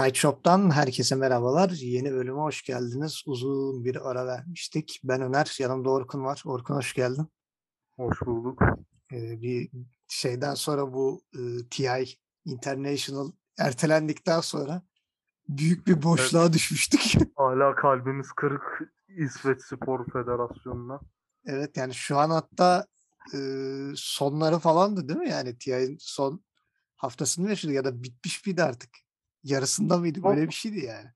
Sideshop'tan herkese merhabalar. Yeni bölüme hoş geldiniz. Uzun bir ara vermiştik. Ben Öner, yanımda Orkun var. Orkun hoş geldin. Hoş bulduk. Ee, bir şeyden sonra bu e, TI International ertelendikten sonra büyük bir boşluğa evet. düşmüştük. Hala kalbimiz kırık İsveç Spor Federasyonu'na. Evet yani şu an hatta e, sonları falandı değil mi? Yani TI'nin son haftasını yaşadı ya da bitmiş miydi artık? Yarısında mıydı? Böyle bir şeydi yani.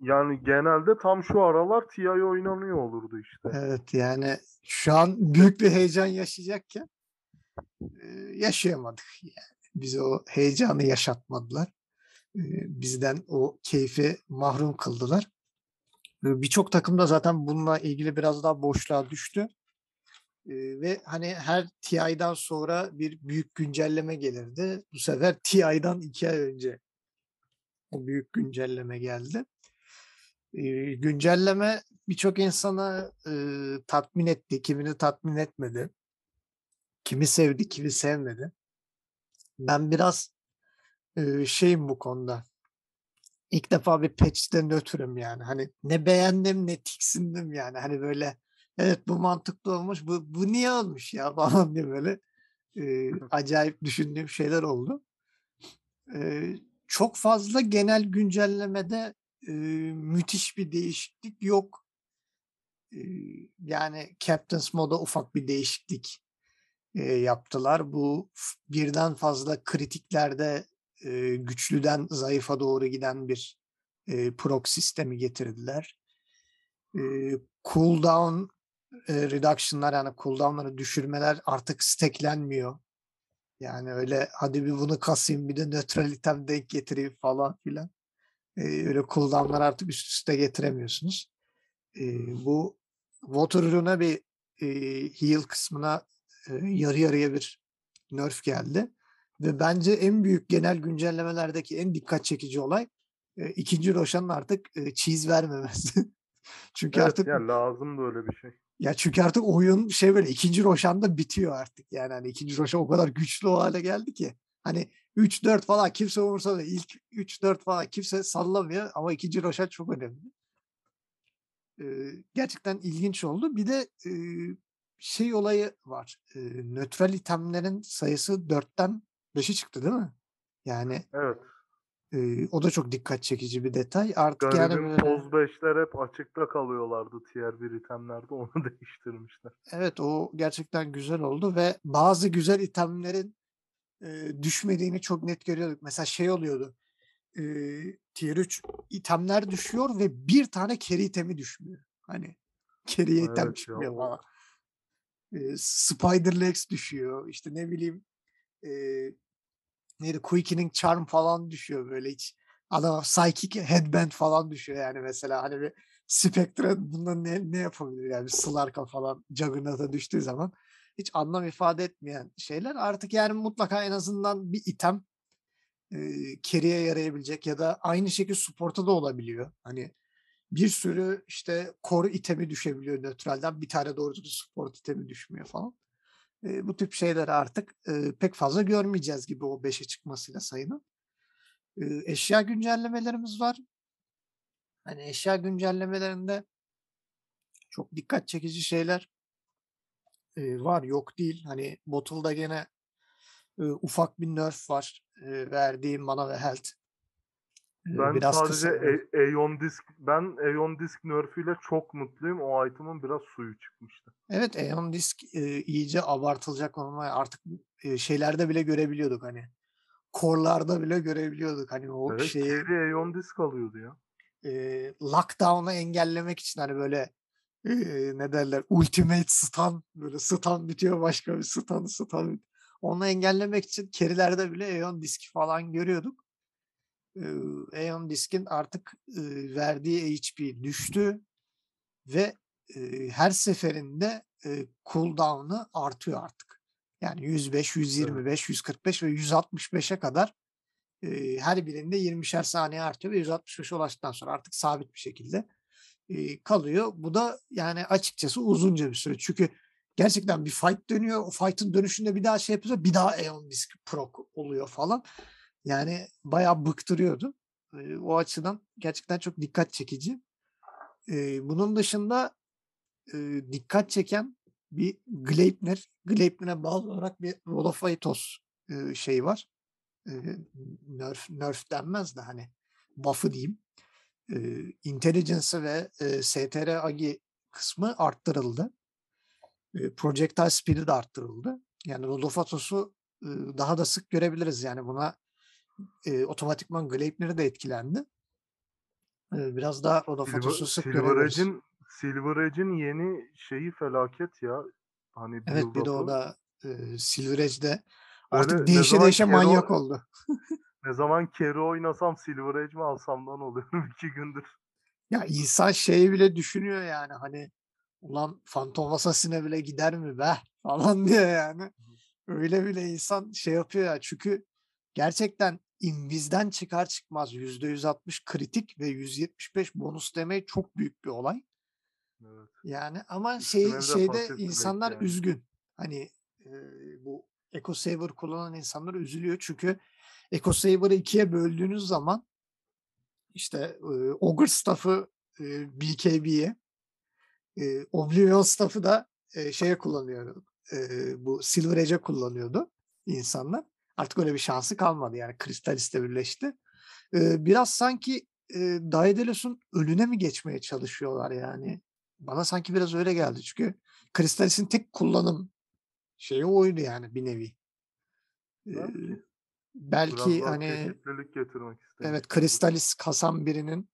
Yani genelde tam şu aralar TI oynanıyor olurdu işte. Evet yani şu an büyük bir heyecan yaşayacakken yaşayamadık yani. Bize o heyecanı yaşatmadılar. Bizden o keyfi mahrum kıldılar. Birçok takım da zaten bununla ilgili biraz daha boşluğa düştü. Ve hani her TI'den sonra bir büyük güncelleme gelirdi. Bu sefer TI'dan iki ay önce o büyük güncelleme geldi. E, güncelleme birçok insana e, tatmin etti, kimini tatmin etmedi. Kimi sevdi, kimi sevmedi. Ben biraz e, şeyim bu konuda. İlk defa bir patch'te nötrüm yani. Hani ne beğendim ne tiksindim yani. Hani böyle evet bu mantıklı olmuş, bu, bu niye olmuş ya falan diye böyle e, acayip düşündüğüm şeyler oldu. E, çok fazla genel güncellemede e, müthiş bir değişiklik yok. E, yani Captain's Mode'a ufak bir değişiklik e, yaptılar. Bu birden fazla kritiklerde e, güçlüden zayıfa doğru giden bir e, proc sistemi getirdiler. E, cooldown e, reduction'lar yani cooldown'ları düşürmeler artık stacklenmiyor. Yani öyle hadi bir bunu kasayım bir de nötral item denk getireyim falan filan. Ee, öyle cooldown'lar artık üst üste getiremiyorsunuz. Ee, bu Water Rune'a bir e, heal kısmına e, yarı yarıya bir nerf geldi. Ve bence en büyük genel güncellemelerdeki en dikkat çekici olay e, ikinci Roşan'ın artık e, cheese vermemesi. çünkü evet, artık yani lazım böyle bir şey. Ya çünkü artık oyun şey böyle ikinci Roşan'da bitiyor artık. Yani hani ikinci Roşan o kadar güçlü o hale geldi ki. Hani 3-4 falan kimse umursamıyor. İlk 3-4 falan kimse sallamıyor ama ikinci Roşan çok önemli. Ee, gerçekten ilginç oldu. Bir de e, şey olayı var. E, nötral itemlerin sayısı 4'ten 5'e çıktı değil mi? Yani Evet. E, o da çok dikkat çekici bir detay. Artık Garibim yani Poz 5'ler hep açıkta kalıyorlardı tier 1 itemlerde. Onu değiştirmişler. Evet o gerçekten güzel oldu ve bazı güzel itemlerin e, düşmediğini çok net görüyorduk. Mesela şey oluyordu. E, tier 3 itemler düşüyor ve bir tane carry itemi düşmüyor. Hani carry Evet item çıkmıyor falan. E, Spider Legs düşüyor. İşte ne bileyim e, neydi Quickening Charm falan düşüyor böyle hiç. Adam Psychic Headband falan düşüyor yani mesela hani bir Spectre bundan ne, ne yapabilir yani Slark'a falan Juggernaut'a düştüğü zaman hiç anlam ifade etmeyen şeyler artık yani mutlaka en azından bir item e, carry'e yarayabilecek ya da aynı şekilde support'a da olabiliyor. Hani bir sürü işte core itemi düşebiliyor nötralden bir tane doğru düzgün support itemi düşmüyor falan. E, bu tip şeyleri artık e, pek fazla görmeyeceğiz gibi o 5'e çıkmasıyla sayının. E, eşya güncellemelerimiz var. Hani eşya güncellemelerinde çok dikkat çekici şeyler e, var yok değil. Hani Bottle'da gene e, ufak bir nerf var. E, verdiği mana ve health. E, Ben biraz sadece kısa. Aeon Disk ben Aeon Disk nerf'iyle çok mutluyum. O item'ın biraz suyu çıkmıştı. Evet Aeon Disk e, iyice abartılacak ama artık e, şeylerde bile görebiliyorduk hani. Core'larda bile görebiliyorduk hani o Evet, şeyi carry Aeon Disk alıyordu ya. e, lockdown'u engellemek için hani böyle e, ne derler ultimate stun böyle stun bitiyor başka bir stun stun onu engellemek için kerilerde bile Aeon diski falan görüyorduk. Aeon diskin artık verdiği HP düştü ve her seferinde cooldown'ı artıyor artık. Yani 105, Evet. 125, 145 ve 165'e kadar her birinde 20'şer saniye artıyor ve 165'e ulaştıktan sonra artık sabit bir şekilde kalıyor. Bu da yani açıkçası uzunca bir süre. Çünkü gerçekten bir fight dönüyor. O fight'ın dönüşünde bir daha şey yapıyorsa bir daha Aeon Disk proc oluyor falan. Yani bayağı bıktırıyordu. O açıdan gerçekten çok dikkat çekici. Bunun dışında dikkat çeken bir Gleipnir, Gleipnir'e bağlı olarak bir Rodophytos e, şey var. E, nerf, nerf denmez de hani buff'ı diyeyim. E, intelligence ve e, STR AGI kısmı arttırıldı. E, projectile speed'i de arttırıldı. Yani Rodophytos'u e, daha da sık görebiliriz. Yani buna e, otomatikman Gleipnir de etkilendi. E, biraz daha Rodophytos'u sık Silver. Edge'in Silver Edge'in yeni şeyi felaket ya. Hani Evet bir de o da e, Silver Böyle artık ne değişe değişe Kero- manyak oldu. Ne zaman Kero oynasam Silver Edge mi alsamdan oluyorum iki gündür. Ya insan şeyi bile düşünüyor yani hani ulan Phantom Assassin'e bile gider mi be falan diye yani. Öyle bile insan şey yapıyor ya çünkü gerçekten invizden çıkar çıkmaz %160 kritik ve 175 bonus demeyi çok büyük bir olay. Evet. Yani ama Üstüne şey de şeyde insanlar yani. üzgün. Hani e, bu Eco Saver kullanan insanlar üzülüyor çünkü Eco Saver'ı ikiye böldüğünüz zaman işte e, Ogre Staff'ı e, BKB'ye e, Oblivion Staff'ı da e, şeye kullanıyordu. E, bu Silver Edge'e kullanıyordu insanlar. Artık öyle bir şansı kalmadı yani Crystalist'le birleşti. E, biraz sanki e, Daedalus'un önüne mi geçmeye çalışıyorlar yani? Bana sanki biraz öyle geldi çünkü Crystalist'in tek kullanım şeyi oydu yani bir nevi. E, Belki. belki hani getirmek istedim. Evet, Kristalis kasan birinin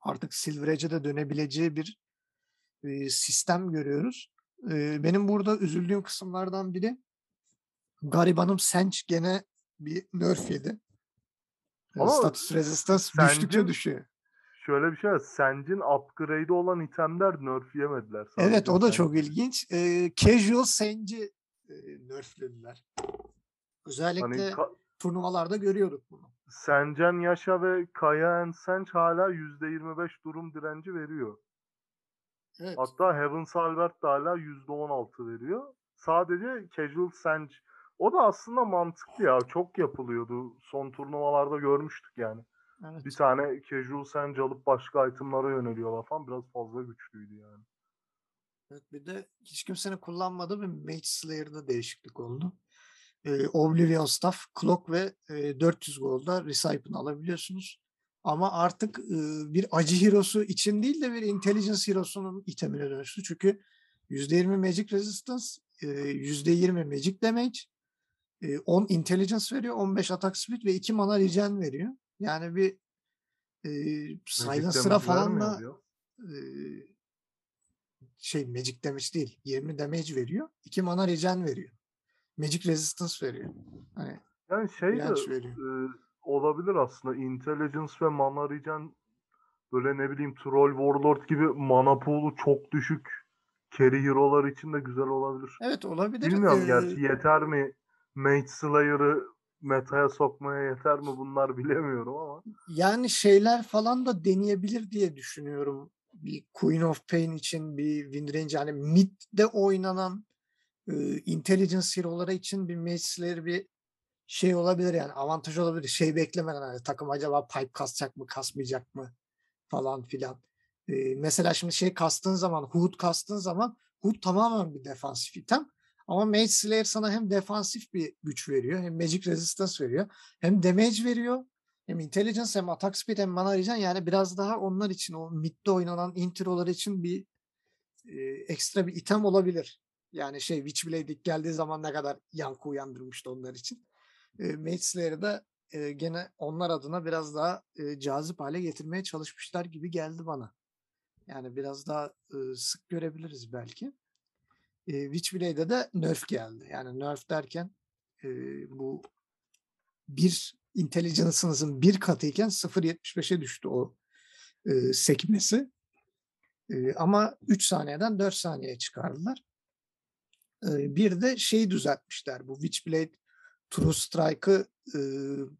artık Silver de dönebileceği bir e, sistem görüyoruz. E, benim burada üzüldüğüm kısımlardan biri garibanım Sench gene bir nerf yedi. E, Ama status resistance düştükçe Sench'in- düşüyor. Şöyle bir şey var. Sen'cin upgrade'i olan itemler nerf yemediler. Evet Sadece o da çok ilginç. E, casual Sench'i e, nerflediler. Hani Özellikle ka- turnuvalarda görüyorduk bunu. Sencan Yaşa ve Kaya and Sench hala %25 durum direnci veriyor. Evet. Hatta Heavens Albert da hala %16 veriyor. Sadece Casual Sench. O da aslında mantıklı ya. Çok yapılıyordu. Son turnuvalarda görmüştük yani. evet. Bir tane Casual Sench alıp başka itemlara yöneliyorlar falan. Biraz fazla güçlüydü yani. Evet, bir de hiç kimsenin kullanmadığı bir Mage Slayer'da değişiklik oldu. Ee, Oblivion Staff, Clock ve e, 400 Gold'da Recipe'ını alabiliyorsunuz. Ama artık e, bir acı hero'su için değil de bir intelligence hero'sunun itemine dönüştü. Çünkü %20 magic resistance, e, %20 magic damage, e, 10 intelligence veriyor, 15 attack speed ve 2 mana regen veriyor. Yani bir e, Silencer'a damage falan da e, şey magic damage değil 20 damage veriyor 2 mana regen veriyor magic resistance veriyor hani Yani şey de veriyor e, olabilir aslında. Intelligence ve mana regen böyle ne bileyim Troll Warlord gibi mana pool'u çok düşük carry hero'lar için de güzel olabilir. evet olabilir Bilmiyorum Ee, gerçi yeter mi Mage Slayer'ı metaya sokmaya yeter mi bunlar bilemiyorum ama. yani şeyler falan da deneyebilir diye düşünüyorum bir Queen of Pain için bir Windranger hani mid'de oynanan e, intelligence hero'lara için bir Mage Slayer bir şey olabilir yani avantaj olabilir. Şey beklemeden hani takım acaba pipe kasacak mı kasmayacak mı falan filan. Ee, mesela şimdi şey kastığın zaman Hood kastığın zaman Hood tamamen bir defansif item. Ama Mage Slayer sana hem defansif bir güç veriyor hem magic resistance veriyor hem damage veriyor hem intelligence hem attack speed hem mana regen yani biraz daha onlar için o midde oynanan introlar için bir e, ekstra bir item olabilir. Yani şey Witchblade ilk geldiği zaman ne kadar yankı uyandırmıştı onlar için. E, Mage Slayer'ı da e, gene onlar adına biraz daha e, cazip hale getirmeye çalışmışlar gibi geldi bana. Yani biraz daha e, sık görebiliriz belki. E, Witchblade'e de nerf geldi. Yani nerf derken e, bu bir intelligence'ınızın bir katıyken 0.75'e düştü o e, sekmesi. E, ama 3 saniyeden 4 saniyeye çıkardılar. E, bir de şeyi düzeltmişler. Bu Witchblade True Strike'ı e,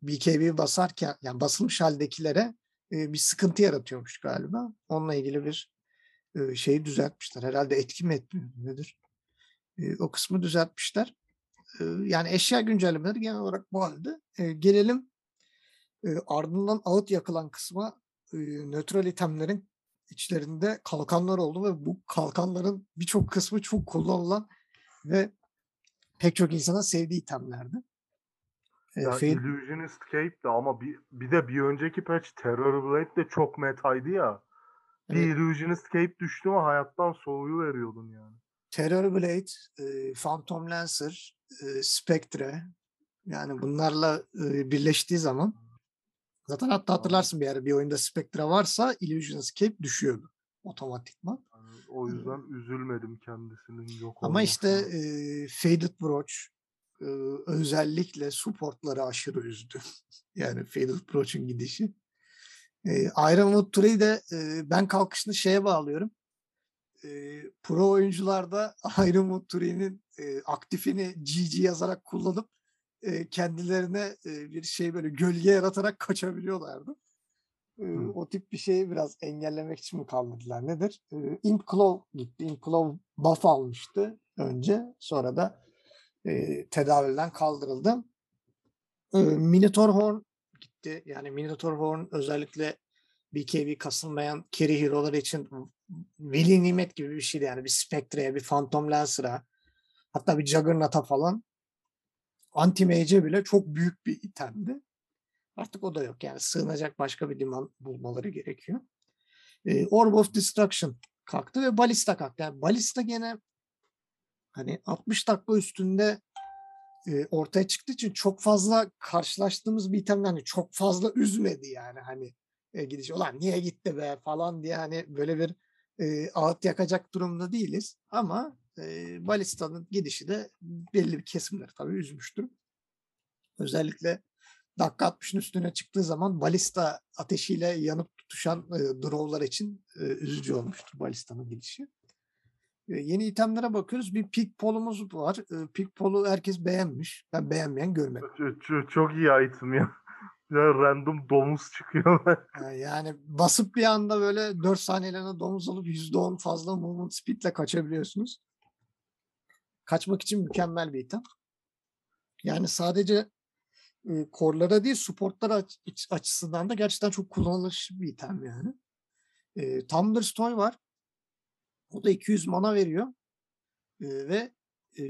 BKB basarken yani basılmış haldekilere e, bir sıkıntı yaratıyormuş galiba. Onunla ilgili bir e, şeyi düzeltmişler. Herhalde etki mi etmiyor nedir? E, o kısmı düzeltmişler. E, yani eşya güncellemeleri genel olarak bu halde. E, gelelim e, ardından ağıt yakılan kısma e, nötral itemlerin içlerinde kalkanlar oldu ve bu kalkanların birçok kısmı çok kullanılan ve pek çok insana sevdiği itemlerdi. Ya Fade... Illusionist Cape de ama bir, bir de bir önceki patch Terror Blade de çok metaydı ya. Bir evet. Illusionist Cape düştü mü hayattan soğuyu veriyordun yani. Terror Blade, e, Phantom Lancer, e, Spectre yani bunlarla e, birleştiği zaman zaten hatta hatırlarsın bir ara bir oyunda Spectre varsa Illusion Escape düşüyordu otomatikman. Yani o yüzden ee, üzülmedim kendisinin yok Ama işte e, Faded Brooch e, özellikle supportları aşırı üzdü. yani Faded Brooch'un gidişi. E, Ironwood Tree'yi de e, ben kalkışını şeye bağlıyorum e, pro oyuncularda Iron Turi'nin e, aktifini GG yazarak kullanıp e, kendilerine e, bir şey böyle gölge yaratarak kaçabiliyorlardı. E, o tip bir şeyi biraz engellemek için mi kaldırdılar nedir? E, Imp Claw gitti. Imp Claw buff almıştı önce. Sonra da e, tedaviden kaldırıldı. E, Minotaur Horn gitti. Yani Minotaur Horn özellikle BKB kasılmayan carry hero'lar için veli nimet gibi bir şeydi yani bir Spectre'ye, bir Phantom Lancer'a hatta bir Juggernaut'a falan anti-mage'e bile çok büyük bir itemdi. Artık o da yok yani sığınacak başka bir liman bulmaları gerekiyor. Ee, Orb of Destruction kalktı ve Balista kalktı. Yani Balista gene hani 60 dakika üstünde e, ortaya çıktığı için çok fazla karşılaştığımız bir item yani çok fazla üzmedi yani hani e, gidiş. Ulan niye gitti be falan diye hani böyle bir e, ağıt yakacak durumda değiliz. Ama e, Balista'nın gidişi de belli bir kesimleri tabii üzmüştür. Özellikle dakika 60'ın üstüne çıktığı zaman balista ateşiyle yanıp tutuşan e, drawlar için e, üzücü olmuştur balista'nın gidişi. E, yeni itemlere bakıyoruz. Bir pik polumuz var. E, pik polu herkes beğenmiş. Ben beğenmeyen görmedim. Çok, çok iyi item ya. Ya random domuz çıkıyor. yani basıp bir anda böyle 4 saniyelerine domuz alıp %10 fazla movement speedle kaçabiliyorsunuz. Kaçmak için mükemmel bir item. Yani sadece e, korlara değil supportlar aç- açısından da gerçekten çok kullanılır bir item yani. E, Thunderstoy var. O da 200 mana veriyor. E, ve e,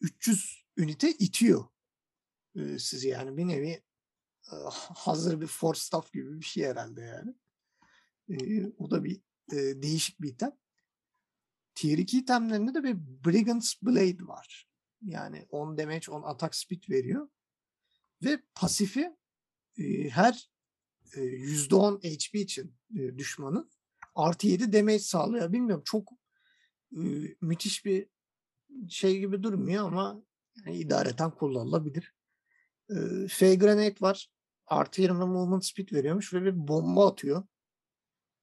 300 ünite itiyor e, sizi yani bir nevi hazır bir force staff gibi bir şey herhalde yani. E, o da bir e, değişik bir item. Tier 2 itemlerinde de bir Brigand's Blade var. Yani 10 damage, 10 attack speed veriyor. Ve pasifi e, her e, %10 HP için e, düşmanın artı 7 damage sağlıyor. Bilmiyorum çok e, müthiş bir şey gibi durmuyor ama yani idareten kullanılabilir. E, Fey Grenade var artı 20 movement speed veriyormuş ve bir bomba atıyor.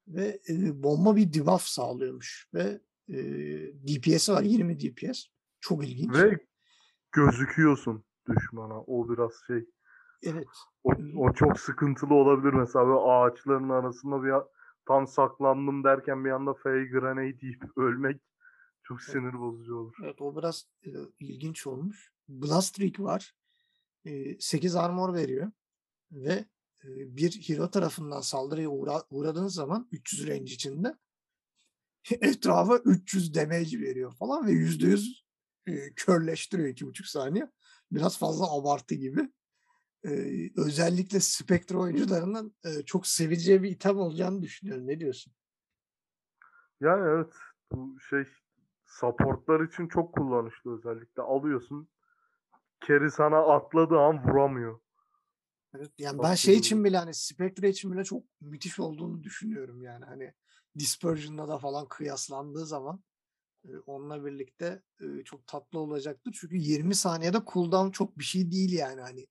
Ve e, bomba bir debuff sağlıyormuş. Ve e, DPS'i var 20 DPS. Çok ilginç. Ve gözüküyorsun düşmana. O biraz şey. Evet. O, o çok sıkıntılı olabilir mesela böyle ağaçların arasında bir tam saklandım derken bir anda fey grenade deyip ölmek çok sinir bozucu olur. Evet o biraz e, ilginç olmuş. Blast Rig var. E, 8 armor veriyor ve bir hero tarafından saldırıya uğra uğradığınız zaman 300 range içinde etrafa 300 damage veriyor falan ve %100 e, körleştiriyor 2,5 saniye. Biraz fazla abartı gibi. Özellikle Spectre oyuncularının çok seveceği bir item olacağını düşünüyorum. Ne diyorsun? Yani evet bu şey supportlar için çok kullanışlı özellikle. Alıyorsun Keri sana atladığı an vuramıyor. Evet, yani ben şey için bile hani Spectre için bile çok müthiş olduğunu düşünüyorum yani hani Dispersion'la da falan kıyaslandığı zaman onunla birlikte çok tatlı olacaktır. Çünkü 20 saniyede cooldown çok bir şey değil yani hani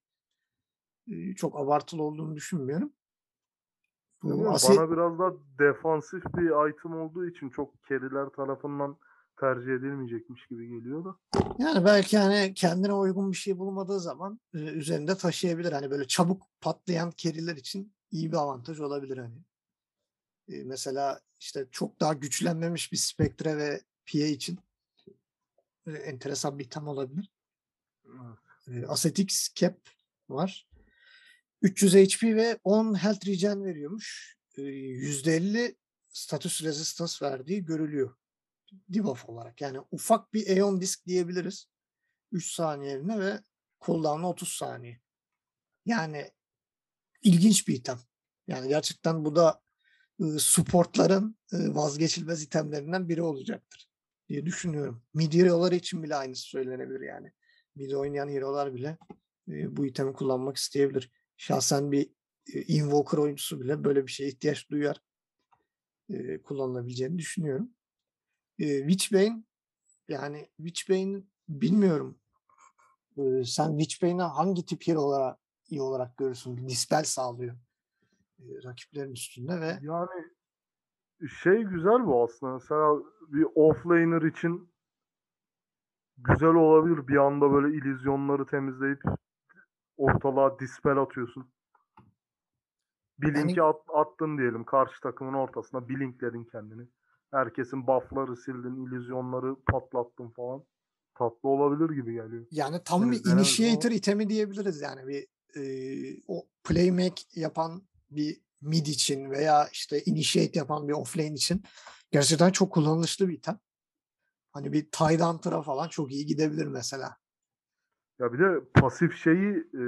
çok abartılı olduğunu düşünmüyorum. Bu. Bana biraz daha defansif bir item olduğu için çok keriler tarafından tercih edilmeyecekmiş gibi geliyor da. Yani belki hani kendine uygun bir şey bulmadığı zaman e, üzerinde taşıyabilir. Hani böyle çabuk patlayan keriler için iyi bir avantaj olabilir hani. E, mesela işte çok daha güçlenmemiş bir Spectre ve PA için e, enteresan bir item olabilir. Evet. Asetix Cap var. 300 HP ve 10 health regen veriyormuş. %50 status resistance verdiği görülüyor. Debuff olarak. Yani ufak bir Aeon disk diyebiliriz. 3 saniyeline ve cooldown'a 30 saniye. Yani ilginç bir item. Yani gerçekten bu da e, supportların e, vazgeçilmez itemlerinden biri olacaktır diye düşünüyorum. Mid hero'ları için bile aynısı söylenebilir yani. Mid oynayan hero'lar bile e, bu itemi kullanmak isteyebilir. Şahsen bir e, Invoker oyuncusu bile böyle bir şeye ihtiyaç duyar. E, kullanılabileceğini düşünüyorum. E, Witchbane yani Witchbane bilmiyorum. E, sen Witchbane'i hangi tip hero olarak iyi olarak görürsün? Bir dispel sağlıyor e, rakiplerin üstünde ve yani şey güzel bu aslında. Mesela bir offlaner için güzel olabilir. Bir anda böyle illüzyonları temizleyip ortalığa dispel atıyorsun. Blink'i yani... at, attın diyelim karşı takımın ortasına. Blinkledin kendini. Herkesin buff'ları sildin, illüzyonları patlattın falan. Tatlı olabilir gibi geliyor. Yani tam yani bir initiator ama... itemi diyebiliriz yani bir e, o playmake yapan bir mid için veya işte initiate yapan bir offlane için gerçekten çok kullanışlı bir item. Hani bir Tide Hunter'a falan çok iyi gidebilir mesela. Ya bir de pasif şeyi e,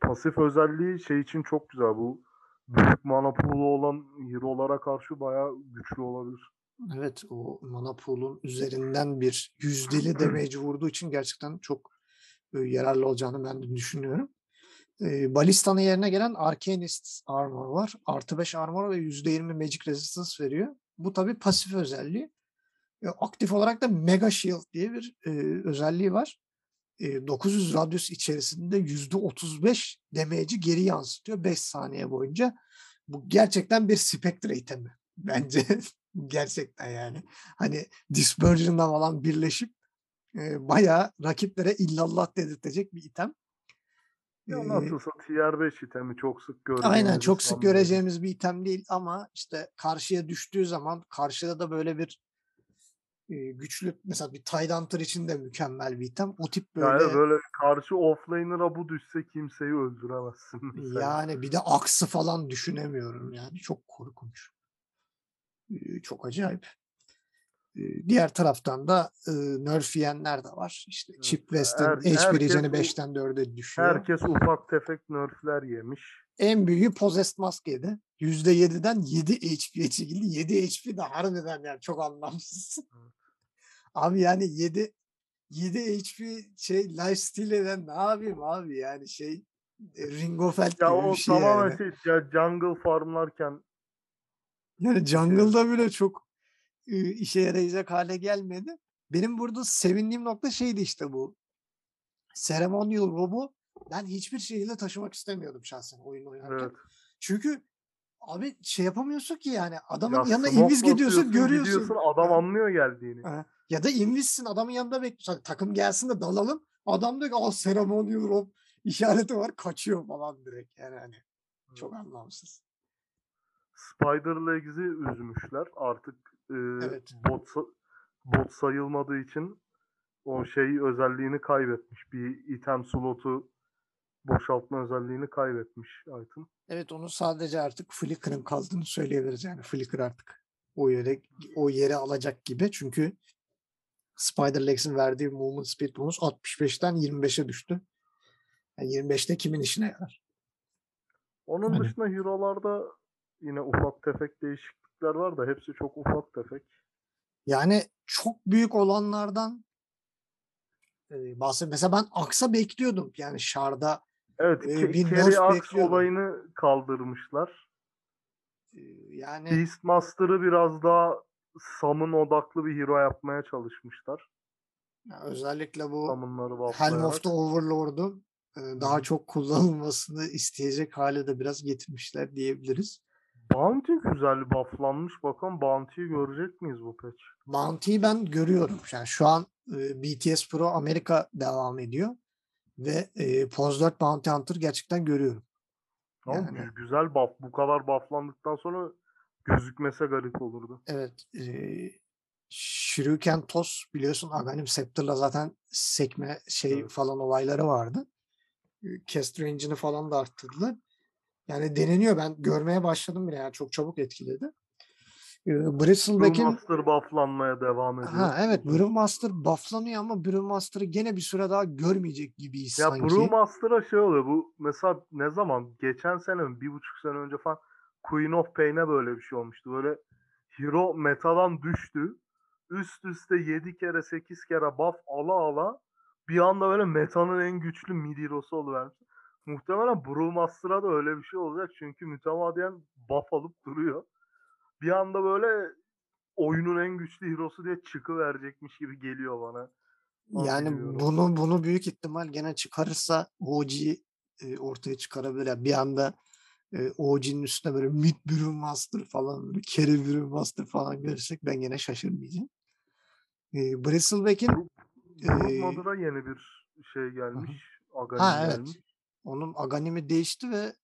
pasif özelliği şey için çok güzel bu büyük mana pool'u olan hero'lara karşı bayağı güçlü olabilir. Evet o mana pool'un üzerinden bir yüzdeli damage vurduğu için gerçekten çok e, yararlı olacağını ben de düşünüyorum. E, Balista'nın yerine gelen Arcanist Armor var. Artı 5 armor ve %20 Magic Resistance veriyor. Bu tabi pasif özelliği. E, aktif olarak da Mega Shield diye bir e, özelliği var. E, 900 radyus içerisinde %35 damage'i geri yansıtıyor 5 saniye boyunca. Bu gerçekten bir Spectre itemi. Bence gerçekten yani. Hani Dispersion'la falan birleşip e, bayağı rakiplere illallah dedirtecek bir item. Ya nasılsa tier 5 itemi çok sık göreceğimiz. Aynen çok sık göreceğimiz bir item değil ama işte karşıya düştüğü zaman karşıda da böyle bir e, güçlü mesela bir Tide Hunter için de mükemmel bir item. O tip böyle yani böyle karşı offlaner'a bu düşse kimseyi öldüremezsin. Mesela. Yani bir de aksı falan düşünemiyorum yani. Çok korkunç. Çok acayip. Diğer taraftan da e, nerf yiyenler de var. İşte evet. Chip West'in Her, HP rejeni 5'ten 4'e düşüyor. Herkes ufak tefek nerfler yemiş. En büyüğü Possessed Mask yedi. %7'den 7 HP'ye çekildi. 7 HP de harbiden yani çok anlamsız. Evet. Abi yani 7 7 HP şey lifesteal eden ne yapayım abi yani şey Ring of Health ya gibi bir şey tamamen yani. şey ya jungle farmlarken yani jungle'da bile çok işe yarayacak hale gelmedi. Benim burada sevindiğim nokta şeydi işte bu. Ceremonial Rob'u ben hiçbir şekilde taşımak istemiyordum şahsen oyun oynarken. Evet. Çünkü abi şey yapamıyorsun ki yani adamın ya yanına invis gidiyorsun görüyorsun. adam anlıyor geldiğini. Ha. Ya da invissin adamın yanında bekliyorsun. Takım gelsin de dalalım. Adam diyor ki al Ceremonial Rob işareti var kaçıyor falan direkt yani hani. Çok anlamsız. Spider Legs'i üzmüşler. Artık e, evet. bot, bot sayılmadığı için o şey özelliğini kaybetmiş. Bir item slotu boşaltma özelliğini kaybetmiş item. Evet onu sadece artık Flickr'ın kaldığını söyleyebiliriz. Yani Flickr artık o yere o yere alacak gibi. Çünkü Spider Legs'in verdiği movement speed bonus 65'ten 25'e düştü. Yani 25'te kimin işine yarar? Onun hani. dışında hero'larda yine ufak tefek değişiklikler var da hepsi çok ufak tefek. Yani çok büyük olanlardan e, bahsedeyim. Mesela ben Aksa bekliyordum. Yani Shard'a Evet, e, Kerry Aks olayını kaldırmışlar. E, yani Beastmaster'ı biraz daha Sam'ın odaklı bir hero yapmaya çalışmışlar. Ya özellikle bu Helm of the Overlord'un e, daha çok kullanılmasını isteyecek hale de biraz getirmişler diyebiliriz. Bounty güzel bufflanmış. Bakalım Bounty'yi görecek miyiz bu patch? Bounty'yi ben görüyorum. Yani şu an e, BTS Pro Amerika devam ediyor. Ve e, Pose 4 Bounty Hunter gerçekten görüyorum. Tamam yani, güzel buff. Bu kadar bufflandıktan sonra gözükmese garip olurdu. Evet. E, Shuriken Toss biliyorsun Aghanim Scepter'la zaten sekme şey Evet. falan olayları vardı. Eee, Cast range'ini falan da arttırdılar. Yani deneniyor. Ben görmeye başladım bile yani çok çabuk etkiledi. Eee, Bristleback'in Brewmaster bufflanmaya devam ediyor. Ha evet Brewmaster bufflanıyor ama Brewmaster'ı gene bir süre daha görmeyecek gibiyiz Ya sanki. Brewmaster'a şey oluyor bu mesela ne zaman geçen sene mi bir buçuk sene önce falan Queen of Pain'e böyle bir şey olmuştu. Böyle hero metadan düştü. Üst üste 7 kere 8 kere buff ala ala bir anda böyle metanın en güçlü mid hero'su oluvermiş. Muhtemelen Brewmaster'a da öyle bir şey olacak çünkü mütemadiyen buff alıp duruyor. Bir anda böyle oyunun en güçlü hero'su diye çıkıverecekmiş gibi geliyor bana. Yani bunu bunu büyük ihtimal gene çıkarırsa OG e, ortaya çıkarabilir. Bir anda e, OG'nin üstüne böyle mid Brewmaster falan böyle carry Brewmaster falan görürsek ben gene şaşırmayacağım. E, Bristleback'in Eee, Mother'a yeni bir şey gelmiş. Ha evet gelmiş. Onun Aghanim'i değişti ve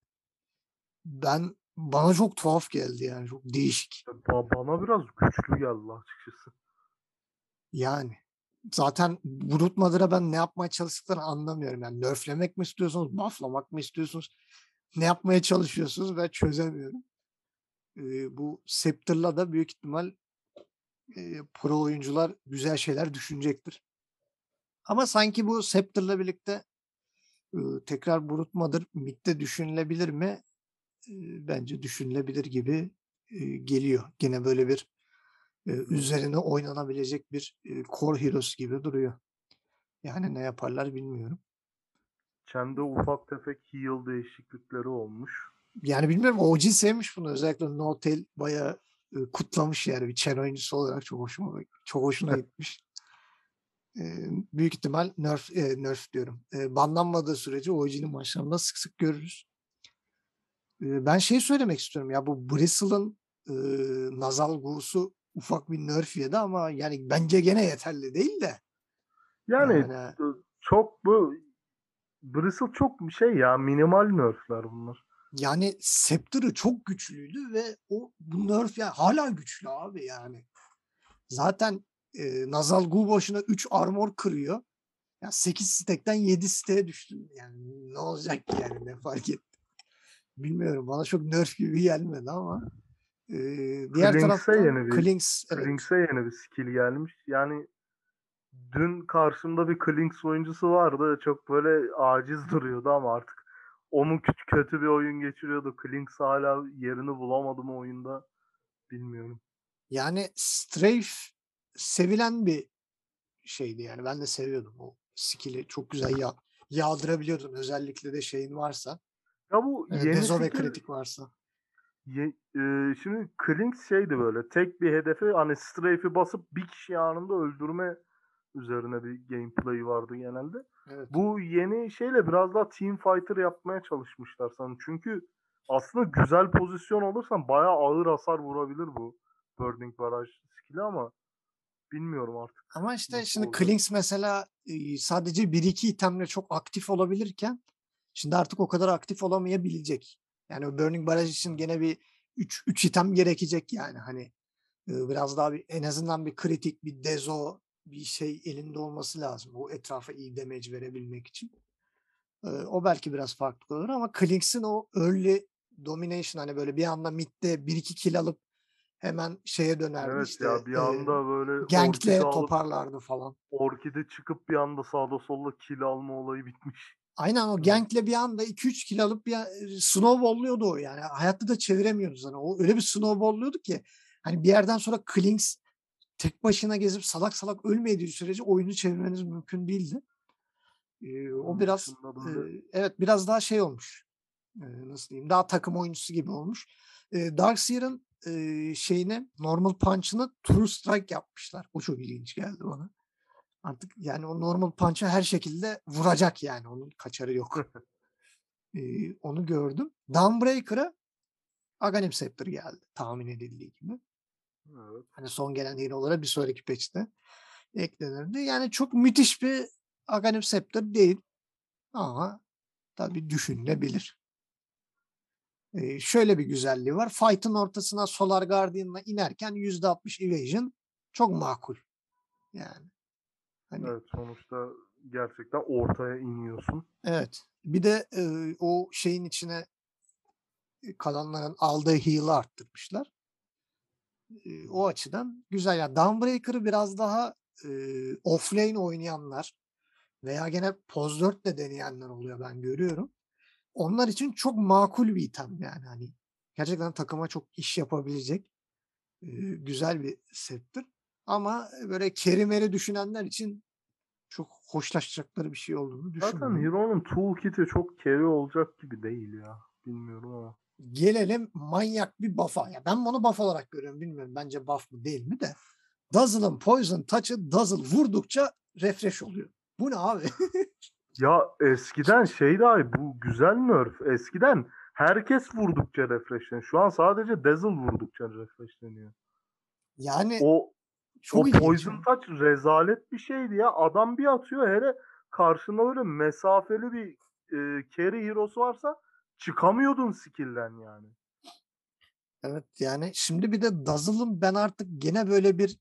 ben bana çok tuhaf geldi yani çok değişik. Bana biraz güçlü geldi açıkçası. Yani zaten Brute Mother'a ben ne yapmaya çalıştıklarını anlamıyorum. Yani nerflemek mi istiyorsunuz, bufflamak mı istiyorsunuz? Ne yapmaya çalışıyorsunuz ben çözemiyorum. Ee, bu Scepter'la da büyük ihtimal e, pro oyuncular güzel şeyler düşünecektir. Ama sanki bu Scepter'la birlikte tekrar Brute Mother midde düşünülebilir mi? Bence düşünülebilir gibi geliyor. Gene böyle bir üzerine oynanabilecek bir core heroes gibi duruyor. Yani ne yaparlar bilmiyorum. Kendi ufak tefek heal değişiklikleri olmuş. Yani bilmiyorum OG sevmiş bunu. Özellikle No Tail bayağı kutlamış yani bir Chen oyuncusu olarak çok hoşuma çok hoşuna gitmiş. Büyük ihtimal nerf e, nerf diyorum. E, banlanmadığı sürece OG'nin maçlarında sık sık görürüz. E, ben şey söylemek istiyorum ya bu Bristle'ın e, Nazal Gu'su ufak bir nerf yedi ama yani bence gene yeterli değil de. Yani Yani çok bu Bristle çok bir şey ya minimal nerfler bunlar. yani Scepter'ı çok güçlüydü ve o bu nerf ya hala güçlü abi yani. Zaten e, Nazal Gu boşuna 3 armor kırıyor. Ya 8 stekten 7 stek'e düştüm. Yani ne olacak ki yani ne fark etti. Bilmiyorum bana çok nerf gibi gelmedi ama. E, diğer Klings'e taraftan yeni bir- Klings evet. Klings'e yeni bir skill gelmiş. Yani dün karşımda bir Klinks oyuncusu vardı. Çok böyle aciz duruyordu ama artık onun kö- kötü bir oyun geçiriyordu. Klinks hala yerini bulamadı mı oyunda bilmiyorum. Yani Strafe sevilen bir şeydi yani. Ben de seviyordum o skill'i. Çok güzel ya yağdırabiliyordun. Özellikle de şeyin varsa. Ya bu e, yeni Dezo ve kritik varsa. Ye- e, şimdi Klinks şeydi böyle tek bir hedefi hani strafe'i basıp bir kişi anında öldürme üzerine bir gameplay vardı genelde. Evet. Bu yeni şeyle biraz daha team fighter yapmaya çalışmışlar sanırım. Çünkü aslında güzel pozisyon olursan bayağı ağır hasar vurabilir bu Burning Barrage skill'i ama bilmiyorum artık. Ama işte nasıl şimdi? Klinks mesela sadece 1-2 itemle çok aktif olabilirken şimdi artık o kadar aktif olamayabilecek. Yani o Burning Barrage için gene bir 3 3 item gerekecek yani hani biraz daha bir en azından bir kritik bir dezo bir şey elinde olması lazım. O etrafa iyi damage verebilmek için. O belki biraz farklı olur ama Klinks'in o early domination hani böyle bir anda midde 1-2 kill alıp hemen şeye dönerdi Evet işte. ya bir e, anda böyle Gank'le orkide alıp toparlardı falan. orkide çıkıp bir anda sağda solda kill alma olayı bitmiş. Aynen o Evet. Gank'le bir anda 2-3 kill alıp bir e, snowball'luyordu o yani. Hayatta da çeviremiyoruz hani. O öyle bir snowball'luyorduk ki hani bir yerden sonra Klinks tek başına gezip salak salak ölmediği sürece oyunu çevirmeniz mümkün değildi. Ee, o Onun biraz böyle e, evet biraz daha şey olmuş. Ee, nasıl diyeyim? Daha takım oyuncusu gibi olmuş. Ee, Darkseer'ın e, şeyine normal punch'ını true strike yapmışlar. O çok ilginç geldi bana. Artık yani o normal punch'ı her şekilde vuracak yani. Onun kaçarı yok. Ee, onu gördüm. Dawnbreaker'a Aghanim Scepter geldi. Tahmin edildiği gibi. Evet. Hani son gelen hero'lara bir sonraki patch'te eklenirdi. Yani çok müthiş bir Aghanim Scepter değil. Ama tabii düşünülebilir. Şöyle bir güzelliği var. Fight'ın ortasına Solar Guardian'la inerken %60 evasion çok makul. Yani. Hani... Evet sonuçta gerçekten ortaya iniyorsun. Evet. Bir de e, o şeyin içine kalanların aldığı heal'ı arttırmışlar. E, o açıdan güzel. Yani Downbreaker'ı biraz daha e, offlane oynayanlar veya gene Poz 4 de deneyenler oluyor ben görüyorum. Onlar için çok makul bir item yani. Hani gerçekten takıma çok iş yapabilecek e, güzel bir settir. Ama böyle kerimeri düşünenler için çok hoşlaşacakları bir şey olduğunu düşünüyorum. Zaten Hero'nun toolkit'i çok carry olacak gibi değil ya. Bilmiyorum ama. Gelelim manyak bir buff'a. Ya ben bunu buff olarak görüyorum. Bilmiyorum bence buff mı değil mi de. Dazzle'ın Poison Touch'ı Dazzle vurdukça refresh oluyor. Bu ne abi? ya eskiden şey dahi bu güzel nerf. Eskiden herkes vurdukça refreshleniyor. Şu an sadece Dazzle vurdukça refreshleniyor. Yani o çok o Poison Touch rezalet bir şeydi ya. Adam bir atıyor hele karşında öyle mesafeli bir e, carry hero'su varsa çıkamıyordun skill'den yani. Evet yani şimdi bir de Dazzle'ın ben artık gene böyle bir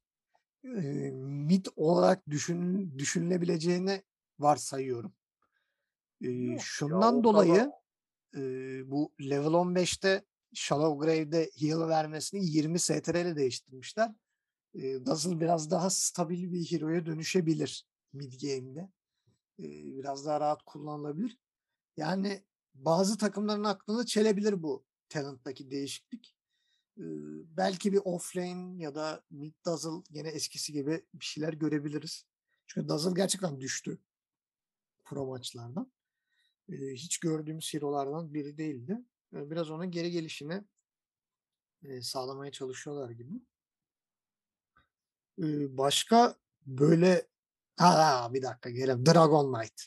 e, mid olarak düşün, düşünülebileceğini varsayıyorum. E, Yok şundan ya, dolayı e, bu level 15'te Shallow Grave'de heal vermesini 20 STR ile değiştirmişler. E, Dazzle biraz daha stabil bir hero'ya dönüşebilir mid game'de. E, biraz daha rahat kullanılabilir. Yani bazı takımların aklını çelebilir bu talenttaki değişiklik. Ee, belki bir offlane ya da mid Dazzle yine eskisi gibi bir şeyler görebiliriz. Çünkü Dazzle gerçekten düştü pro maçlardan. Hiç gördüğümüz hero'lardan biri değildi. Biraz onun geri gelişini e, sağlamaya çalışıyorlar gibi. Başka böyle ha, bir dakika gelelim. Dragon Knight.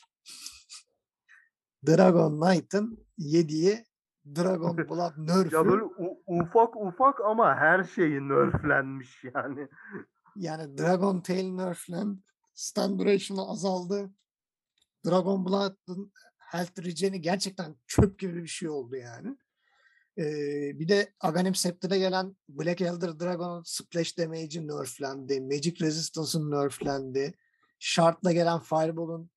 Dragon Knight'ın yediği Dragon Blood nerf'ü. ya böyle ufak ufak ama her şeyi nerflenmiş yani. Yani Dragon Tail nerflen, Stand Duration'ı azaldı. Dragon Blood'ın health regen'i gerçekten çöp gibi bir şey oldu yani. Ee, bir de Aghanim Scepter'e gelen Black Elder Dragon'un splash damage'i nerflendi. Magic Resistance'ın nerflendi. Shard'la gelen Fireball'un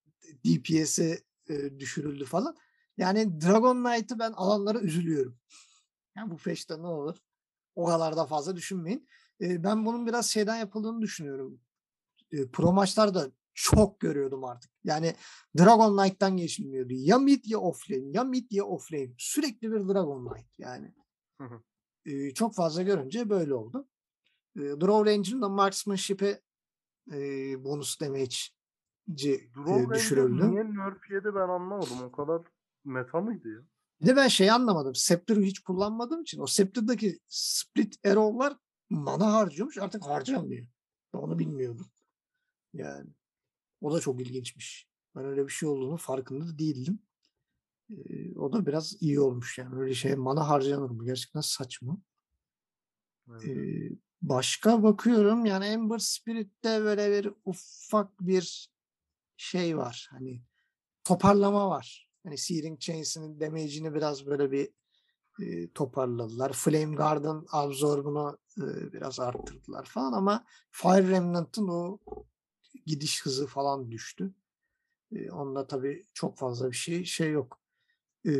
DPS'i e, düşürüldü falan. Yani Dragon Knight'ı ben alanlara üzülüyorum. Yani bu peşte ne olur? O kadar da fazla düşünmeyin. E, ben bunun biraz şeyden yapıldığını düşünüyorum. E, pro maçlarda çok görüyordum artık. Yani Dragon Knight'tan geçilmiyordu. Ya mid ya offlane, ya mid ya offlane. Sürekli bir Dragon Knight yani. E, çok fazla görünce böyle oldu. E, Draw Ranger'ın da Marksmanship'e e, bonus damage Drone düşürüldü. Niye nerf yedi ben anlamadım. O kadar meta mıydı ya? Bir de ben şey anlamadım. Scepter'ı hiç kullanmadığım için o Scepter'daki split arrow'lar mana harcıyormuş. Artık harcamıyor. Ben onu bilmiyordum. Yani o da çok ilginçmiş. Ben öyle bir şey olduğunu farkında da değildim. Ee, o da biraz iyi olmuş yani. Öyle şey mana harcanır mı? Gerçekten saçma. Evet. Ee, başka bakıyorum yani Ember Spirit'te böyle bir ufak bir şey var. Hani toparlama var. Hani Searing Chains'in damage'ini biraz böyle bir e, toparladılar. Flame Guard'ın absorbunu e, biraz arttırdılar falan ama Fire Remnant'ın o gidiş hızı falan düştü. E, onda tabii çok fazla bir şey şey yok. E,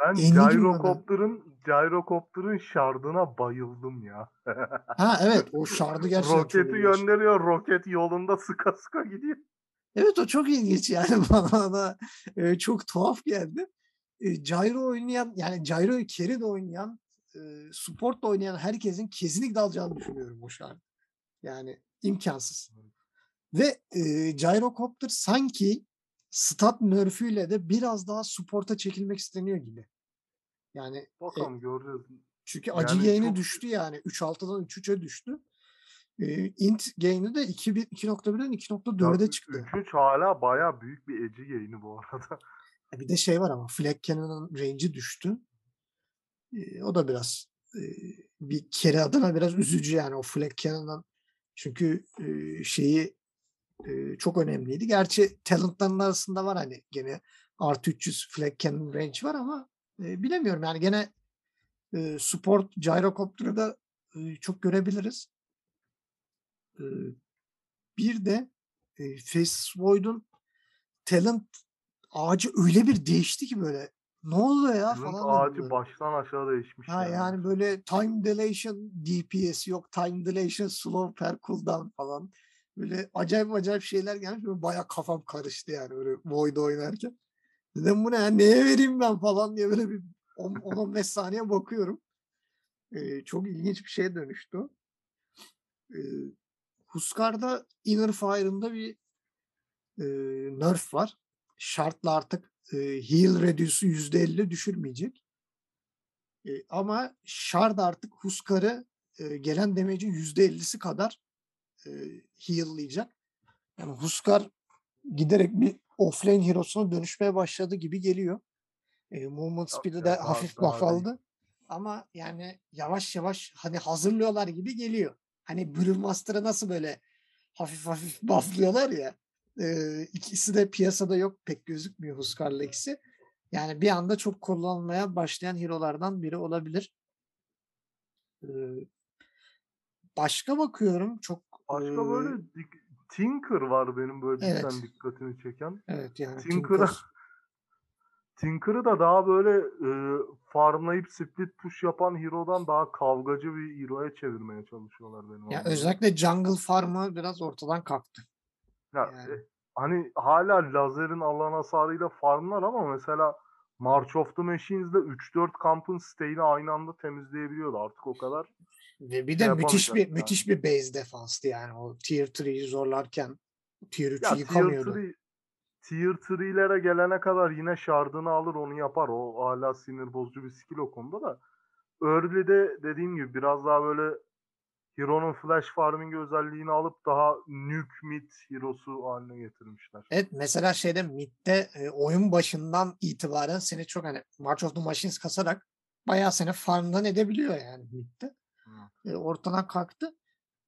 ben Gyrocopter'ın Gyrocopter'ın şardına bayıldım ya. ha evet o şardı gerçekten Roketi gönderiyor. Roket yolunda sıka sıka gidiyor. Evet o çok ilginç yani bana da e, çok tuhaf geldi. E, Gyro oynayan yani Gyro'yu carry de oynayan e, support da oynayan herkesin kesinlikle alacağını düşünüyorum bu şarkı. Yani imkansız. Ve e, Gyrocopter sanki stat nerfüyle de biraz daha supporta çekilmek isteniyor gibi. Yani Bakalım e, göreceğiz. Çünkü acı yani yayını çok... düştü yani. 3.6'dan 3.3'e düştü. E, int gain'i de 2.1'den 2.4'e çıktı. 3 hala baya büyük bir edge gain'i bu arada. E, bir de şey var ama Flag Cannon'ın range'i düştü. E, o da biraz e, bir kere adına biraz üzücü yani o Flag Cannon'ın çünkü e, şeyi e, çok önemliydi. Gerçi talentların arasında var hani gene artı 300 Flag Cannon range var ama e, bilemiyorum yani gene e, support gyrocopter'ı da e, çok görebiliriz. E, bir de e, Fast Void'un talent ağacı öyle bir değişti ki böyle ne oluyor ya Talent falan. ağacı böyle. baştan aşağı değişmiş. Ha yani. yani böyle time dilation DPS yok time dilation slow per cooldown falan. Böyle acayip acayip şeyler gelmiş. Böyle bayağı kafam karıştı yani öyle Void oynarken. Dedim bu ne ya neye vereyim ben falan diye böyle bir 10-15 saniye bakıyorum. Ee, çok ilginç bir şeye dönüştü. Ee, Huskar'da Inner Fire'ında bir e, nerf var. Şartla artık e, heal reduce'u %50 düşürmeyecek. E, ama Shard artık Huskar'ı e, gelen damage'in %50'si kadar e, heal'layacak. Yani Huskar giderek bir offlane hero'suna dönüşmeye başladı gibi geliyor. E, movement speed'i de hafif buff aldı. Ama yani yavaş yavaş hani hazırlıyorlar gibi geliyor. Hani Brewmaster'ı nasıl böyle hafif hafif bufflıyorlar ya. E, ikisi de piyasada yok. Pek gözükmüyor Huskar'la ikisi. Yani bir anda çok kullanılmaya başlayan hero'lardan biri olabilir. E, başka bakıyorum çok Başka e, böyle Tinker var benim böyle evet. dikkatimi çeken. Evet yani Tinker'a Tinker'ı da daha böyle e, farmlayıp split push yapan hero'dan daha kavgacı bir hero'ya çevirmeye çalışıyorlar benim. Ya özellikle jungle farmı biraz ortadan kalktı. Ya yani. e, hani hala lazerin alan hasarıyla farmlar ama mesela March of the Machines'de 3-4 kampın stay'ini aynı anda temizleyebiliyordu. Artık o kadar ve bir de şey müthiş bir yani. müthiş bir base defanstı yani o tier 3'yi zorlarken tier 3'ü yıkamıyordu. Tier 3, tier 3'lere gelene kadar yine şardını alır onu yapar. O hala sinir bozucu bir skill o konuda da. Early'de dediğim gibi biraz daha böyle Hero'nun flash farming özelliğini alıp daha nuke mid hero'su haline getirmişler. Evet mesela şeyde midde e, oyun başından itibaren seni çok hani March of the Machines kasarak bayağı seni farmdan edebiliyor yani midde. E, ortadan kalktı.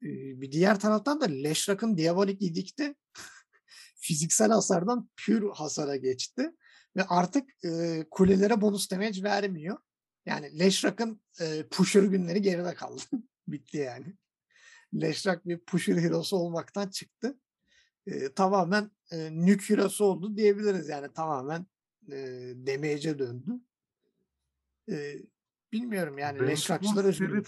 E, bir diğer taraftan da Leşrak'ın Diabolik Edict'i fiziksel hasardan pür hasara geçti. Ve artık e, kulelere bonus damage vermiyor. Yani Leşrak'ın e, pusher günleri geride kaldı. Bitti yani. Leşrak bir pusher hero'su olmaktan çıktı. E, tamamen e, nük hero'su oldu diyebiliriz yani tamamen e, damage'e döndü. E, bilmiyorum yani Leşrakçılar özgür.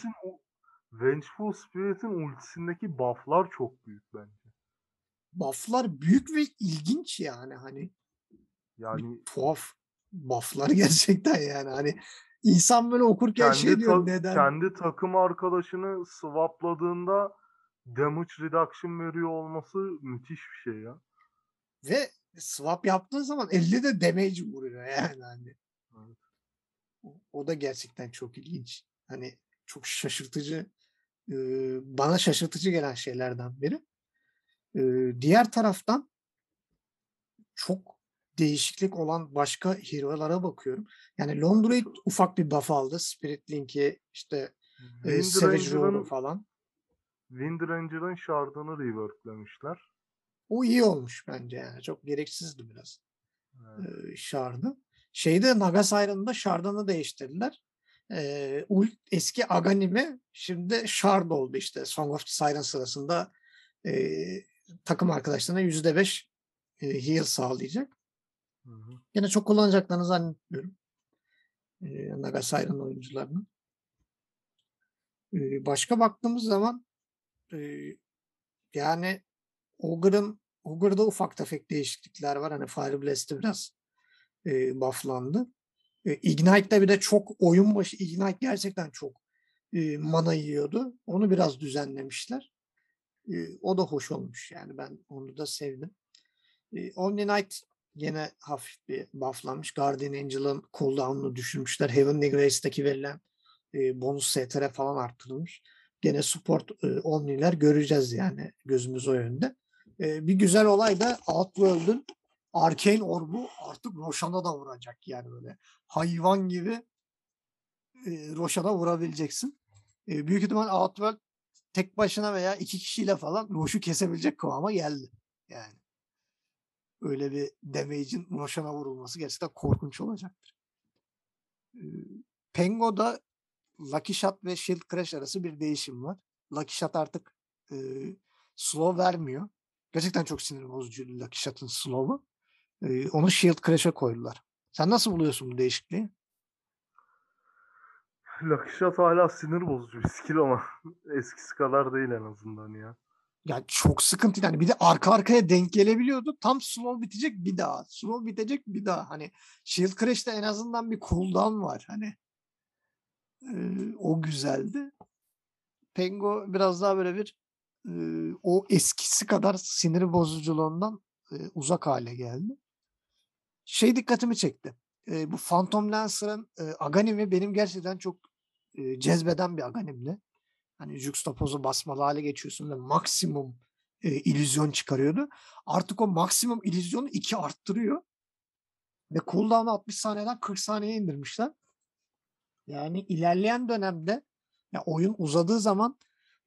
Vengeful Spirit'in ultisindeki bufflar çok büyük bence. Bufflar büyük ve ilginç yani hani. Yani bir tuhaf bufflar gerçekten yani hani insan böyle okurken kendi şey diyor ta- neden? Kendi takım arkadaşını swapladığında damage reduction veriyor olması müthiş bir şey ya. Ve swap yaptığın zaman 50 de damage vuruyor yani hani. Evet. O da gerçekten çok ilginç. Hani çok şaşırtıcı bana şaşırtıcı gelen şeylerden biri. diğer taraftan çok değişiklik olan başka hero'lara bakıyorum. Yani Londra'yı ufak bir buff aldı. Spirit Link'i işte e, Savage Roar'u falan. Wind Ranger'ın shardını reworklemişler. O iyi olmuş bence yani. Çok gereksizdi biraz. Evet. E, shard'ı. Şeyde Nagasai'nin shard'ını değiştirdiler e, eski Aganime şimdi Shard oldu işte Song of the Siren sırasında e, takım arkadaşlarına yüzde beş heal sağlayacak. Hı hı. Yine çok kullanacaklarını zannetmiyorum. E, Nagasai'nin oyuncularının. E, başka baktığımız zaman e, yani Ogre'ın Ogre'da ufak tefek değişiklikler var. Hani Fire Blast'ı biraz e, bufflandı. E, Ignite'de bir de çok oyun başı Ignite gerçekten çok e, mana yiyordu. Onu biraz düzenlemişler. E, o da hoş olmuş yani ben onu da sevdim. E, Omni Knight yine hafif bir bufflanmış. Guardian Angel'ın cooldown'unu düşürmüşler. Heavenly Grace'deki verilen e, bonus STR falan arttırılmış. Gene support e, Omni'ler göreceğiz yani gözümüz o yönde. E, bir güzel olay da Outworld'ün Arcane Orb'u artık Roshan'a da vuracak yani böyle. Hayvan gibi e, Roshan'a vurabileceksin. E, büyük ihtimal Outworld tek başına veya iki kişiyle falan Roş'u kesebilecek kıvama geldi. Yani öyle bir damage'in Roshan'a vurulması gerçekten korkunç olacaktır. E, Pengo'da Lucky Shot ve Shield Crash arası bir değişim var. Lucky Shot artık e, slow vermiyor. Gerçekten çok sinir bozucu Lucky Shot'ın slow'u. Ee, onu Shield Crash'e koydular. Sen nasıl buluyorsun bu değişikliği? Shot hala sinir bozucu bir skill ama eskisi kadar değil en azından ya. Ya çok sıkıntı yani bir de arka arkaya denk gelebiliyordu. Tam slow bitecek bir daha. Slow bitecek bir daha. Hani Shield Crash'te en azından bir cooldown var. Hani e, o güzeldi. Pengo biraz daha böyle bir e, o eskisi kadar sinir bozuculuğundan e, uzak hale geldi. Şey dikkatimi çekti. E, bu Phantom Lancer'ın e, Aganim'i benim gerçekten çok e, cezbeden bir Aganim'di. Hani juxtapozu basmalı hale geçiyorsun ve maksimum e, illüzyon çıkarıyordu. Artık o maksimum illüzyonu iki arttırıyor. Ve cooldown'u 60 saniyeden 40 saniyeye indirmişler. Yani ilerleyen dönemde ya oyun uzadığı zaman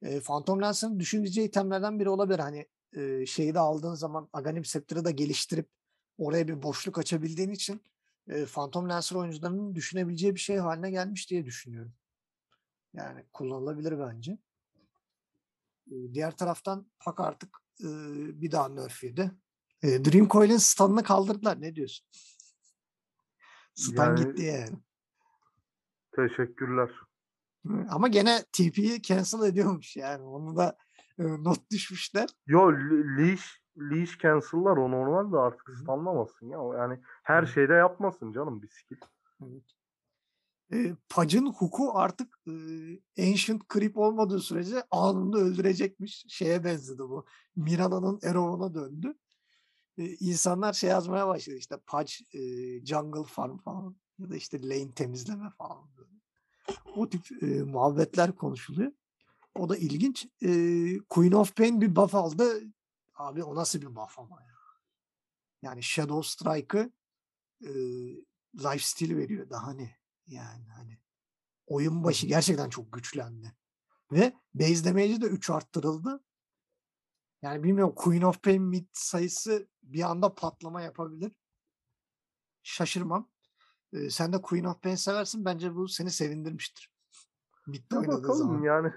e, Phantom Lance'ın düşüneceği itemlerden biri olabilir. Hani e, şeyi de aldığın zaman Aghanim Scepter'ı da geliştirip oraya bir boşluk açabildiğin için e, Phantom Lancer oyuncularının düşünebileceği bir şey haline gelmiş diye düşünüyorum. Yani kullanılabilir bence. Diğer taraftan Pak artık e, bir daha nerf yedi. E, Dream Coil'in stun'ını kaldırdılar. Ne diyorsun? Stun yani, gitti yani. Teşekkürler. Ama gene TP'yi cancel ediyormuş yani. Onu da e, not düşmüşler. Yo leash leash cancel'lar o normal de artık stunlamasın ya. Yani her şeyde yapmasın canım skill. Evet e, Pac'ın huku artık e, Ancient Creep olmadığı sürece anında öldürecekmiş. Şeye benzedi bu. Mirana'nın Erov'una döndü. E, insanlar şey yazmaya başladı işte Pac e, Jungle Farm falan ya da işte lane temizleme falan. Böyle. O tip e, muhabbetler konuşuluyor. O da ilginç. E, Queen of Pain bir buff aldı. Abi o nasıl bir buff ama ya. Yani Shadow Strike'ı e, lifesteal veriyor daha ne. Yani hani oyun başı gerçekten çok güçlendi. Ve base damage'i de 3 arttırıldı. Yani bilmiyorum Queen of Pain mid sayısı bir anda patlama yapabilir. Şaşırmam. Ee, sen de Queen of Pain seversin. Bence bu seni sevindirmiştir. Mid'de oynadığı bakalım zaman. yani.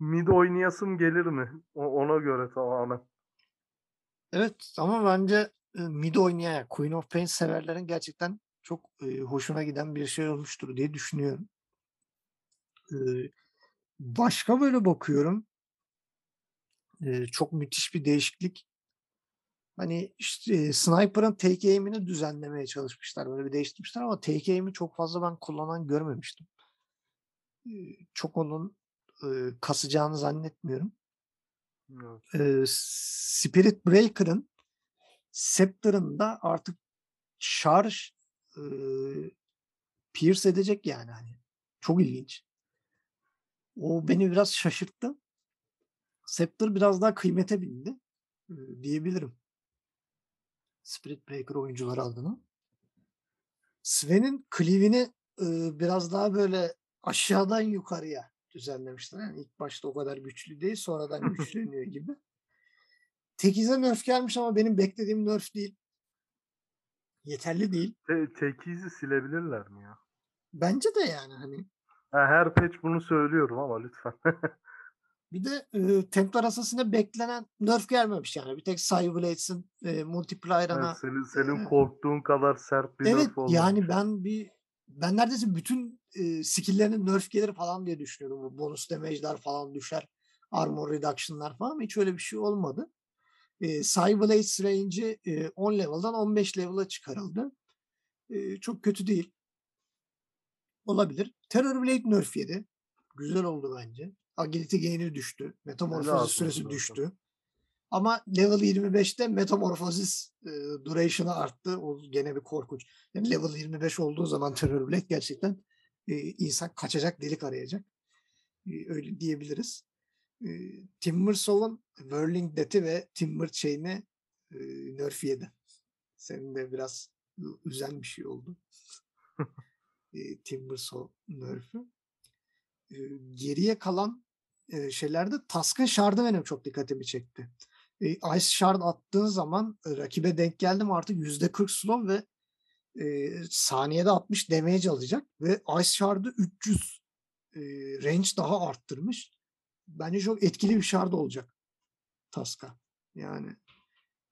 Mid oynayasım gelir mi? O, ona göre tamamen. Evet ama bence mid oynayan Queen of Pain severlerin gerçekten çok hoşuna giden bir şey olmuştur diye düşünüyorum. Başka böyle bakıyorum. Çok müthiş bir değişiklik. Hani işte e, Sniper'ın take aim'ini düzenlemeye çalışmışlar. Böyle bir değiştirmişler ama take aim'i çok fazla ben kullanan görmemiştim. Çok onun kasacağını zannetmiyorum. Evet. E, Spirit Breaker'ın Scepter'ın da artık şarj e, pierce edecek yani hani. Çok ilginç. O beni biraz şaşırttı. Scepter biraz daha kıymete bindi e, diyebilirim. Spirit Breaker oyuncuları adına. Sven'in Cleave'ini e, biraz daha böyle aşağıdan yukarıya düzenlemişler. Yani ilk başta o kadar güçlü değil sonradan güçleniyor gibi. Tekiz'e nerf gelmiş ama benim beklediğim nerf değil yeterli değil. Te tekizi silebilirler mi ya? Bence de yani hani. Ha, her patch bunu söylüyorum ama lütfen. bir de e, Templar Assassin'e beklenen nerf gelmemiş yani. Bir tek Cyblades'in e, multiplyer'ına. Evet, senin senin e, korktuğun kadar sert bir evet, nerf oldu. yani ben bir ben neredeyse bütün e, skill'lerinin nerf gelir falan diye düşünüyorum. Bu bonus damage'ler falan düşer. Armor reduction'lar falan hiç öyle bir şey olmadı e, Cyberblades range'i e, 10 level'dan 15 level'a çıkarıldı. E, çok kötü değil. Olabilir. Terrorblade nerf yedi. Güzel oldu bence. Agility gain'i düştü. Metamorfosis süresi düştü. Ama level 25'te metamorfosis e, duration'ı arttı. O gene bir korkunç. Yani level 25 olduğu zaman Terrorblade gerçekten e, insan kaçacak delik arayacak. E, öyle diyebiliriz. Timbersaw'un Whirling Death'i ve Timber Chain'i e, nerf yedi. Senin de biraz üzen bir şey oldu. e, Timbersaw nerf'ü. E, geriye kalan e, şeylerde Task'ın Shard'ı benim çok dikkatimi çekti. E, Ice Shard attığın zaman e, rakibe denk geldim artık %40 slow ve e, saniyede 60 damage alacak ve Ice Shard'ı 300 e, range daha arttırmış bence çok etkili bir şard olacak. Taska. Yani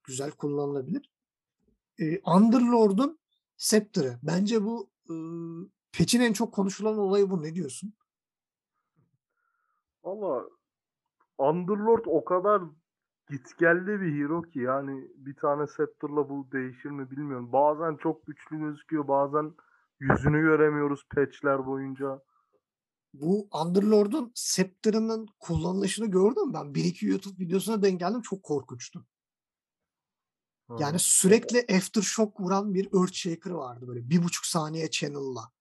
güzel kullanılabilir. Ee, Underlord'un Scepter'ı. Bence bu e, Patch'in en çok konuşulan olayı bu. Ne diyorsun? Valla Underlord o kadar gitgelli bir hero ki yani bir tane Scepter'la bu değişir mi bilmiyorum. Bazen çok güçlü gözüküyor bazen yüzünü göremiyoruz patchler boyunca. Bu Underlord'un Scepter'ının kullanılışını gördüm ben. Bir iki YouTube videosuna denk geldim. Çok korkunçtu. Yani sürekli aftershock vuran bir Earthshaker vardı böyle bir buçuk saniye channel'la.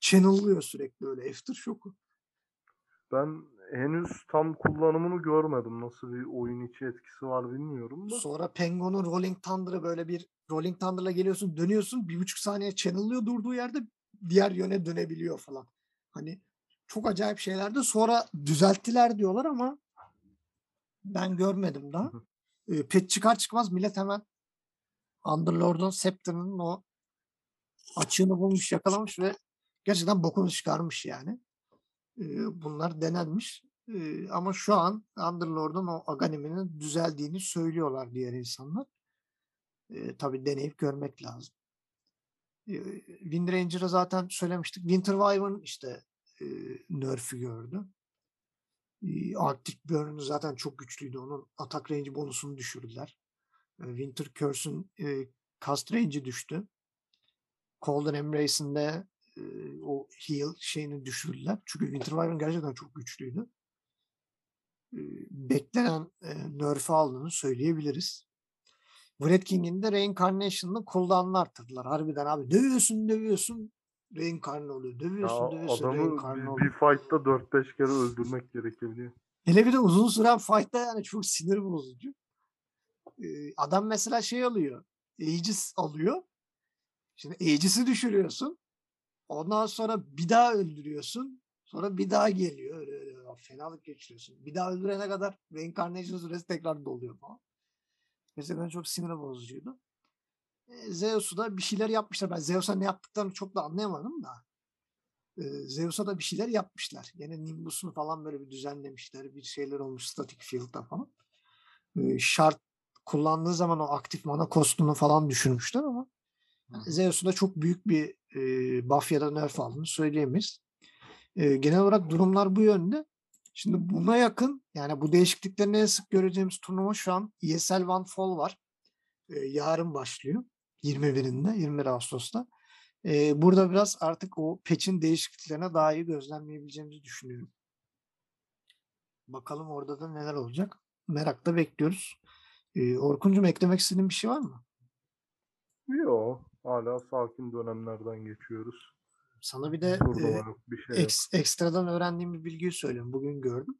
Channel'lıyor sürekli öyle aftershock'u. Ben henüz tam kullanımını görmedim. Nasıl bir oyun içi etkisi var bilmiyorum da. Sonra Penguin'un Rolling Thunder'ı böyle bir Rolling Thunder'la geliyorsun dönüyorsun bir buçuk saniye channel'lıyor durduğu yerde diğer yöne dönebiliyor falan. Hani çok acayip şeylerdi. Sonra düzelttiler diyorlar ama ben görmedim daha. E, pet çıkar çıkmaz millet hemen Underlord'un Scepter'ın o açığını bulmuş, yakalamış ve gerçekten bokunu çıkarmış yani. Bunlar denenmiş. Ama şu an Underlord'un o Aganime'nin düzeldiğini söylüyorlar diğer insanlar. Tabii deneyip görmek lazım. Wind Ranger'a zaten söylemiştik. Winter Wyvern işte nerf'ü gördü. Arctic Burn'un zaten çok güçlüydü. Onun atak range bonusunu düşürdüler. Winter Curse'ün e, cast range'i düştü. Golden Embrace'in o heal şeyini düşürdüler. Çünkü Winter Wyvern gerçekten çok güçlüydü. E, beklenen e, nerf'ü aldığını söyleyebiliriz. Red King'in de Reincarnation'ını cooldown'ını arttırdılar. Harbiden abi dövüyorsun dövüyorsun reinkarne oluyor. Dövüyorsun ya dövüyorsun adamı reinkarne bir, oluyor. bir fight'ta 4-5 kere öldürmek gerekebiliyor. Hele bir de uzun süren fight'ta yani çok sinir bozucu. Ee, adam mesela şey alıyor. Aegis alıyor. Şimdi Aegis'i düşürüyorsun. Ondan sonra bir daha öldürüyorsun. Sonra bir daha geliyor. Öyle öyle fenalık geçiriyorsun. Bir daha öldürene kadar reincarnation süresi tekrar doluyor falan. Gerçekten çok sinir bozucuydu. E, Zeus'u da bir şeyler yapmışlar. Ben Zeus'a ne yaptıklarını çok da anlayamadım da. E, Zeus'a da bir şeyler yapmışlar. Yine Nimbus'unu falan böyle bir düzenlemişler. Bir şeyler olmuş static field'da falan. E, şart kullandığı zaman o aktif mana kostunu falan düşürmüşler ama yani Zeus'u da çok büyük bir e, buff ya da nerf aldığını söyleyemeyiz. E, genel olarak durumlar bu yönde. Şimdi buna yakın yani bu değişikliklerin en sık göreceğimiz turnuva şu an ESL One Fall var. E, yarın başlıyor. 21'inde 21 Ağustos'ta. E, burada biraz artık o patch'in değişikliklerine daha iyi gözlemleyebileceğimizi düşünüyorum. Bakalım orada da neler olacak. Merakla bekliyoruz. E, Orkuncuğum eklemek istediğin bir şey var mı? Yok. Hala sakin dönemlerden geçiyoruz. Sana bir de e, bir şey ek, ekstradan öğrendiğim bir bilgiyi söyleyeyim. Bugün gördüm.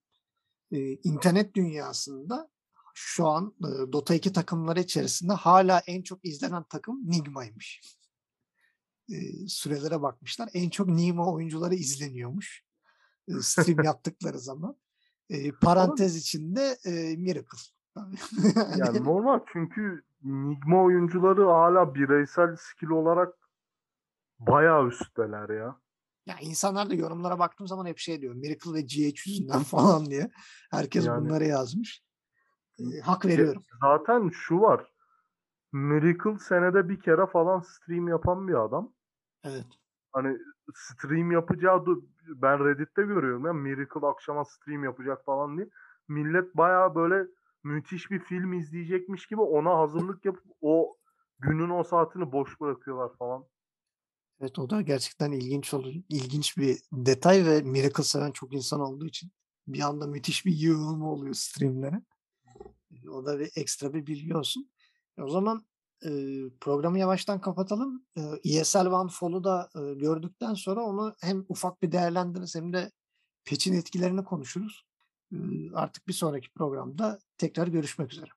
E, internet dünyasında şu an e, Dota 2 takımları içerisinde hala en çok izlenen takım Nigma'ymış. E, sürelere bakmışlar. En çok Nigma oyuncuları izleniyormuş. E, stream yaptıkları zaman. E, parantez içinde e, Miracle. yani normal çünkü Nigma oyuncuları hala bireysel skill olarak bayağı üstteler ya. Ya insanlar da yorumlara baktığım zaman hep şey diyor. Miracle ve GH yüzünden falan diye. Herkes yani, bunları yazmış. E, hak veriyorum. Zaten şu var. Miracle senede bir kere falan stream yapan bir adam. Evet. Hani stream yapacağı ben Reddit'te görüyorum ya Miracle akşama stream yapacak falan diye. Millet bayağı böyle müthiş bir film izleyecekmiş gibi ona hazırlık yapıp o günün o saatini boş bırakıyorlar falan. Evet o da gerçekten ilginç olur. İlginç bir detay ve Miracle seven çok insan olduğu için bir anda müthiş bir yığılma oluyor streamlere. O da bir ekstra bir bilgi olsun. E o zaman e, programı yavaştan kapatalım. E, ESL One Fall'u da e, gördükten sonra onu hem ufak bir değerlendiririz hem de peçin etkilerini konuşuruz. Artık bir sonraki programda tekrar görüşmek üzere.